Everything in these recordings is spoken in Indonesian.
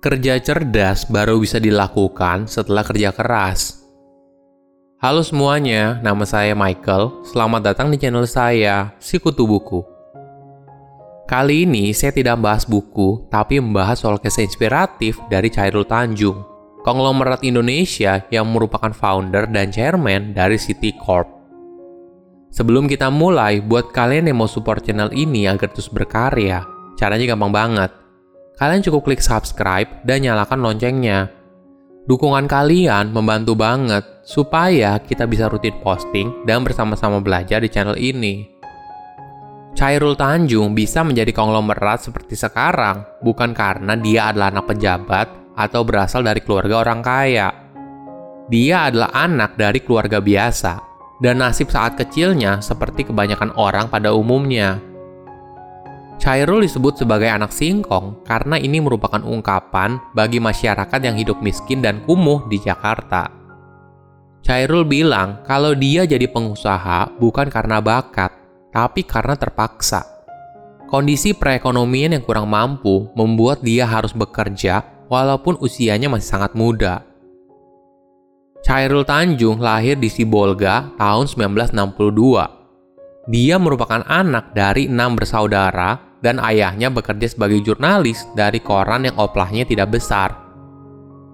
Kerja cerdas baru bisa dilakukan setelah kerja keras. Halo semuanya, nama saya Michael. Selamat datang di channel saya, Sikutu Buku. Kali ini saya tidak membahas buku, tapi membahas soal kisah inspiratif dari Chairul Tanjung, konglomerat Indonesia yang merupakan founder dan chairman dari City Corp. Sebelum kita mulai, buat kalian yang mau support channel ini agar terus berkarya, caranya gampang banget kalian cukup klik subscribe dan nyalakan loncengnya. Dukungan kalian membantu banget supaya kita bisa rutin posting dan bersama-sama belajar di channel ini. Cairul Tanjung bisa menjadi konglomerat seperti sekarang bukan karena dia adalah anak pejabat atau berasal dari keluarga orang kaya. Dia adalah anak dari keluarga biasa, dan nasib saat kecilnya seperti kebanyakan orang pada umumnya. Chairul disebut sebagai anak singkong karena ini merupakan ungkapan bagi masyarakat yang hidup miskin dan kumuh di Jakarta. Chairul bilang kalau dia jadi pengusaha bukan karena bakat, tapi karena terpaksa. Kondisi perekonomian yang kurang mampu membuat dia harus bekerja walaupun usianya masih sangat muda. Chairul Tanjung lahir di Sibolga tahun 1962. Dia merupakan anak dari enam bersaudara dan ayahnya bekerja sebagai jurnalis dari koran yang oplahnya tidak besar.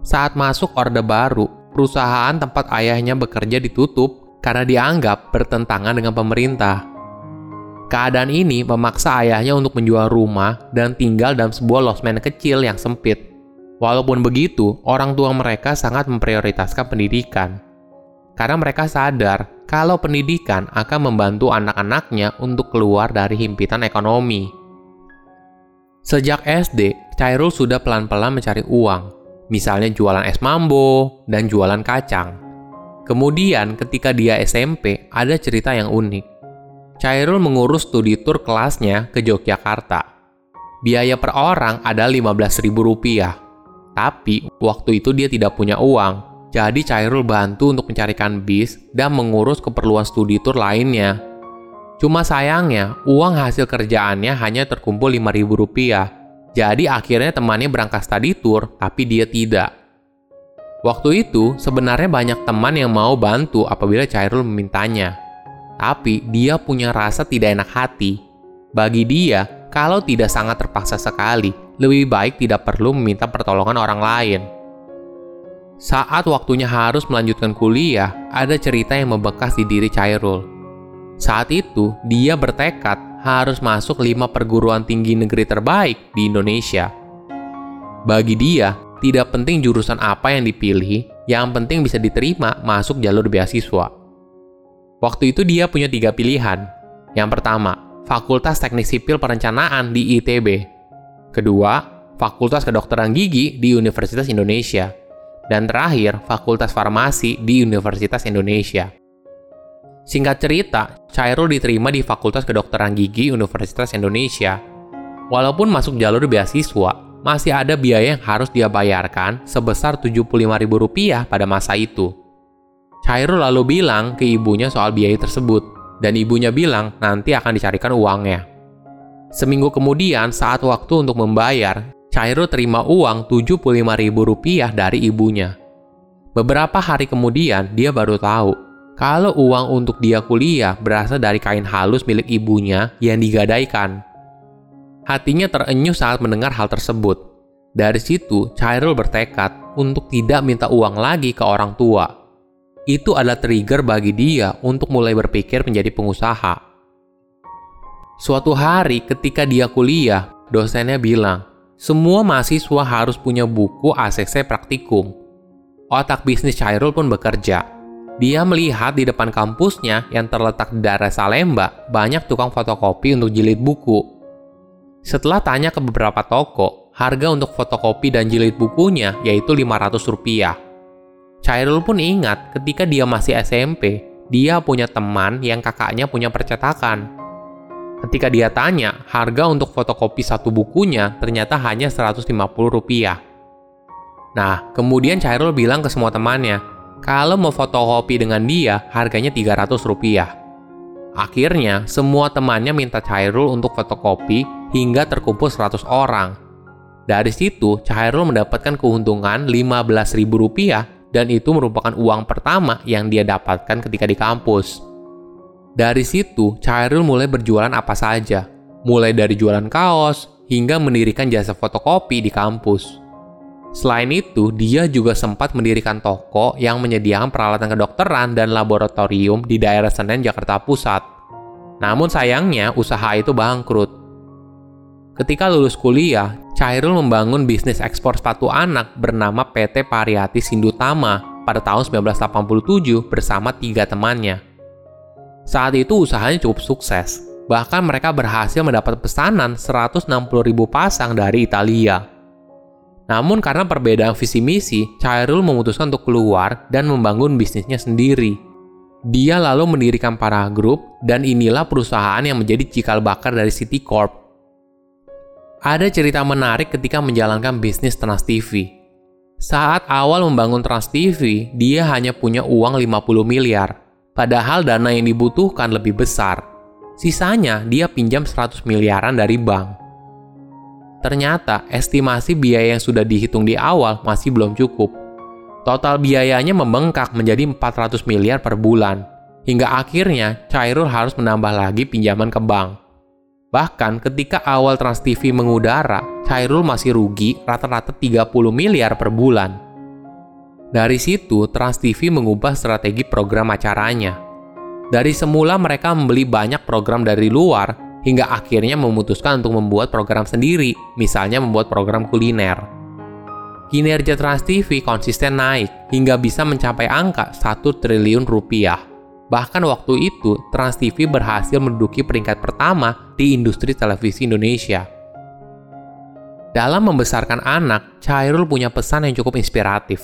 Saat masuk Orde Baru, perusahaan tempat ayahnya bekerja ditutup karena dianggap bertentangan dengan pemerintah. Keadaan ini memaksa ayahnya untuk menjual rumah dan tinggal dalam sebuah losmen kecil yang sempit. Walaupun begitu, orang tua mereka sangat memprioritaskan pendidikan. Karena mereka sadar kalau pendidikan akan membantu anak-anaknya untuk keluar dari himpitan ekonomi. Sejak SD, Cairul sudah pelan-pelan mencari uang, misalnya jualan es mambo dan jualan kacang. Kemudian ketika dia SMP, ada cerita yang unik. Cairul mengurus studi tour kelasnya ke Yogyakarta. Biaya per orang ada Rp15.000. Tapi waktu itu dia tidak punya uang, jadi Cairul bantu untuk mencarikan bis dan mengurus keperluan studi tour lainnya. Cuma sayangnya, uang hasil kerjaannya hanya terkumpul Rp5.000. Jadi akhirnya temannya berangkat study tour, tapi dia tidak. Waktu itu, sebenarnya banyak teman yang mau bantu apabila Cairul memintanya. Tapi dia punya rasa tidak enak hati. Bagi dia, kalau tidak sangat terpaksa sekali, lebih baik tidak perlu meminta pertolongan orang lain. Saat waktunya harus melanjutkan kuliah, ada cerita yang membekas di diri Cairul. Saat itu, dia bertekad harus masuk lima perguruan tinggi negeri terbaik di Indonesia. Bagi dia, tidak penting jurusan apa yang dipilih, yang penting bisa diterima masuk jalur beasiswa. Waktu itu dia punya tiga pilihan. Yang pertama, Fakultas Teknik Sipil Perencanaan di ITB. Kedua, Fakultas Kedokteran Gigi di Universitas Indonesia. Dan terakhir, Fakultas Farmasi di Universitas Indonesia. Singkat cerita, Cairul diterima di Fakultas Kedokteran Gigi Universitas Indonesia. Walaupun masuk jalur beasiswa, masih ada biaya yang harus dia bayarkan sebesar Rp75.000 pada masa itu. Cairul lalu bilang ke ibunya soal biaya tersebut, dan ibunya bilang nanti akan dicarikan uangnya. Seminggu kemudian, saat waktu untuk membayar, Cairul terima uang Rp75.000 dari ibunya. Beberapa hari kemudian, dia baru tahu kalau uang untuk dia kuliah berasal dari kain halus milik ibunya yang digadaikan. Hatinya terenyuh saat mendengar hal tersebut. Dari situ, Chairul bertekad untuk tidak minta uang lagi ke orang tua. Itu adalah trigger bagi dia untuk mulai berpikir menjadi pengusaha. Suatu hari ketika dia kuliah, dosennya bilang, semua mahasiswa harus punya buku ACC praktikum. Otak bisnis Chairul pun bekerja dia melihat di depan kampusnya yang terletak di daerah Salemba banyak tukang fotokopi untuk jilid buku. Setelah tanya ke beberapa toko, harga untuk fotokopi dan jilid bukunya yaitu 500 rupiah. Cairul pun ingat ketika dia masih SMP, dia punya teman yang kakaknya punya percetakan. Ketika dia tanya, harga untuk fotokopi satu bukunya ternyata hanya 150 rupiah. Nah, kemudian Cairul bilang ke semua temannya, kalau mau fotokopi dengan dia, harganya 300 rupiah. Akhirnya, semua temannya minta Cairul untuk fotokopi hingga terkumpul 100 orang. Dari situ, Chairul mendapatkan keuntungan Rp15.000 dan itu merupakan uang pertama yang dia dapatkan ketika di kampus. Dari situ, Chairul mulai berjualan apa saja, mulai dari jualan kaos hingga mendirikan jasa fotokopi di kampus. Selain itu, dia juga sempat mendirikan toko yang menyediakan peralatan kedokteran dan laboratorium di daerah Senen, Jakarta Pusat. Namun sayangnya, usaha itu bangkrut. Ketika lulus kuliah, Chairul membangun bisnis ekspor sepatu anak bernama PT Pariati Sindutama pada tahun 1987 bersama tiga temannya. Saat itu usahanya cukup sukses, bahkan mereka berhasil mendapat pesanan 160.000 pasang dari Italia. Namun karena perbedaan visi misi, Chairul memutuskan untuk keluar dan membangun bisnisnya sendiri. Dia lalu mendirikan Para Group dan inilah perusahaan yang menjadi cikal bakar dari City Corp. Ada cerita menarik ketika menjalankan bisnis Trans TV. Saat awal membangun Trans TV, dia hanya punya uang 50 miliar, padahal dana yang dibutuhkan lebih besar. Sisanya dia pinjam 100 miliaran dari bank. Ternyata estimasi biaya yang sudah dihitung di awal masih belum cukup. Total biayanya membengkak menjadi 400 miliar per bulan. Hingga akhirnya Cairul harus menambah lagi pinjaman ke bank. Bahkan ketika awal Trans TV mengudara, Cairul masih rugi rata-rata 30 miliar per bulan. Dari situ, Trans TV mengubah strategi program acaranya. Dari semula mereka membeli banyak program dari luar hingga akhirnya memutuskan untuk membuat program sendiri, misalnya membuat program kuliner. Kinerja Trans TV konsisten naik hingga bisa mencapai angka 1 triliun rupiah. Bahkan waktu itu, Trans TV berhasil menduduki peringkat pertama di industri televisi Indonesia. Dalam membesarkan anak, Chairul punya pesan yang cukup inspiratif.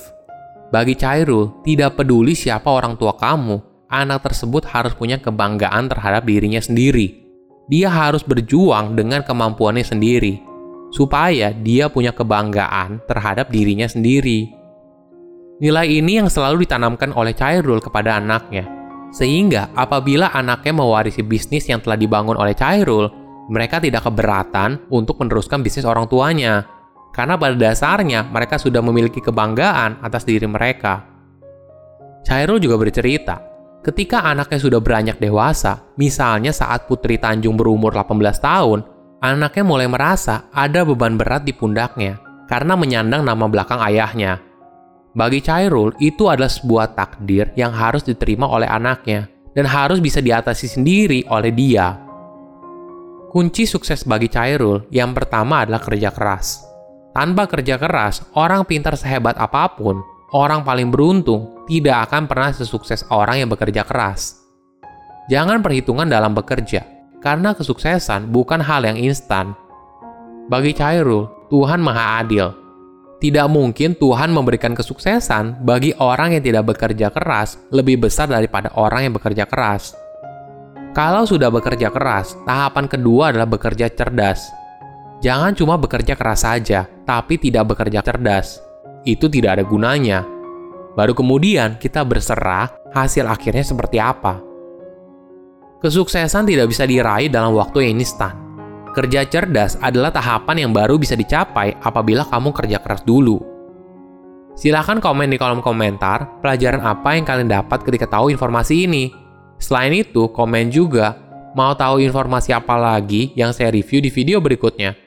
Bagi Chairul, tidak peduli siapa orang tua kamu, anak tersebut harus punya kebanggaan terhadap dirinya sendiri dia harus berjuang dengan kemampuannya sendiri, supaya dia punya kebanggaan terhadap dirinya sendiri. Nilai ini yang selalu ditanamkan oleh Chairul kepada anaknya, sehingga apabila anaknya mewarisi bisnis yang telah dibangun oleh Chairul, mereka tidak keberatan untuk meneruskan bisnis orang tuanya, karena pada dasarnya mereka sudah memiliki kebanggaan atas diri mereka. Chairul juga bercerita Ketika anaknya sudah beranjak dewasa, misalnya saat Putri Tanjung berumur 18 tahun, anaknya mulai merasa ada beban berat di pundaknya karena menyandang nama belakang ayahnya. Bagi Chairul, itu adalah sebuah takdir yang harus diterima oleh anaknya dan harus bisa diatasi sendiri oleh dia. Kunci sukses bagi Chairul yang pertama adalah kerja keras. Tanpa kerja keras, orang pintar sehebat apa pun orang paling beruntung tidak akan pernah sesukses orang yang bekerja keras. Jangan perhitungan dalam bekerja, karena kesuksesan bukan hal yang instan. Bagi Cairul, Tuhan Maha Adil. Tidak mungkin Tuhan memberikan kesuksesan bagi orang yang tidak bekerja keras lebih besar daripada orang yang bekerja keras. Kalau sudah bekerja keras, tahapan kedua adalah bekerja cerdas. Jangan cuma bekerja keras saja, tapi tidak bekerja cerdas itu tidak ada gunanya. Baru kemudian kita berserah hasil akhirnya seperti apa. Kesuksesan tidak bisa diraih dalam waktu yang instan. Kerja cerdas adalah tahapan yang baru bisa dicapai apabila kamu kerja keras dulu. Silahkan komen di kolom komentar pelajaran apa yang kalian dapat ketika tahu informasi ini. Selain itu, komen juga mau tahu informasi apa lagi yang saya review di video berikutnya.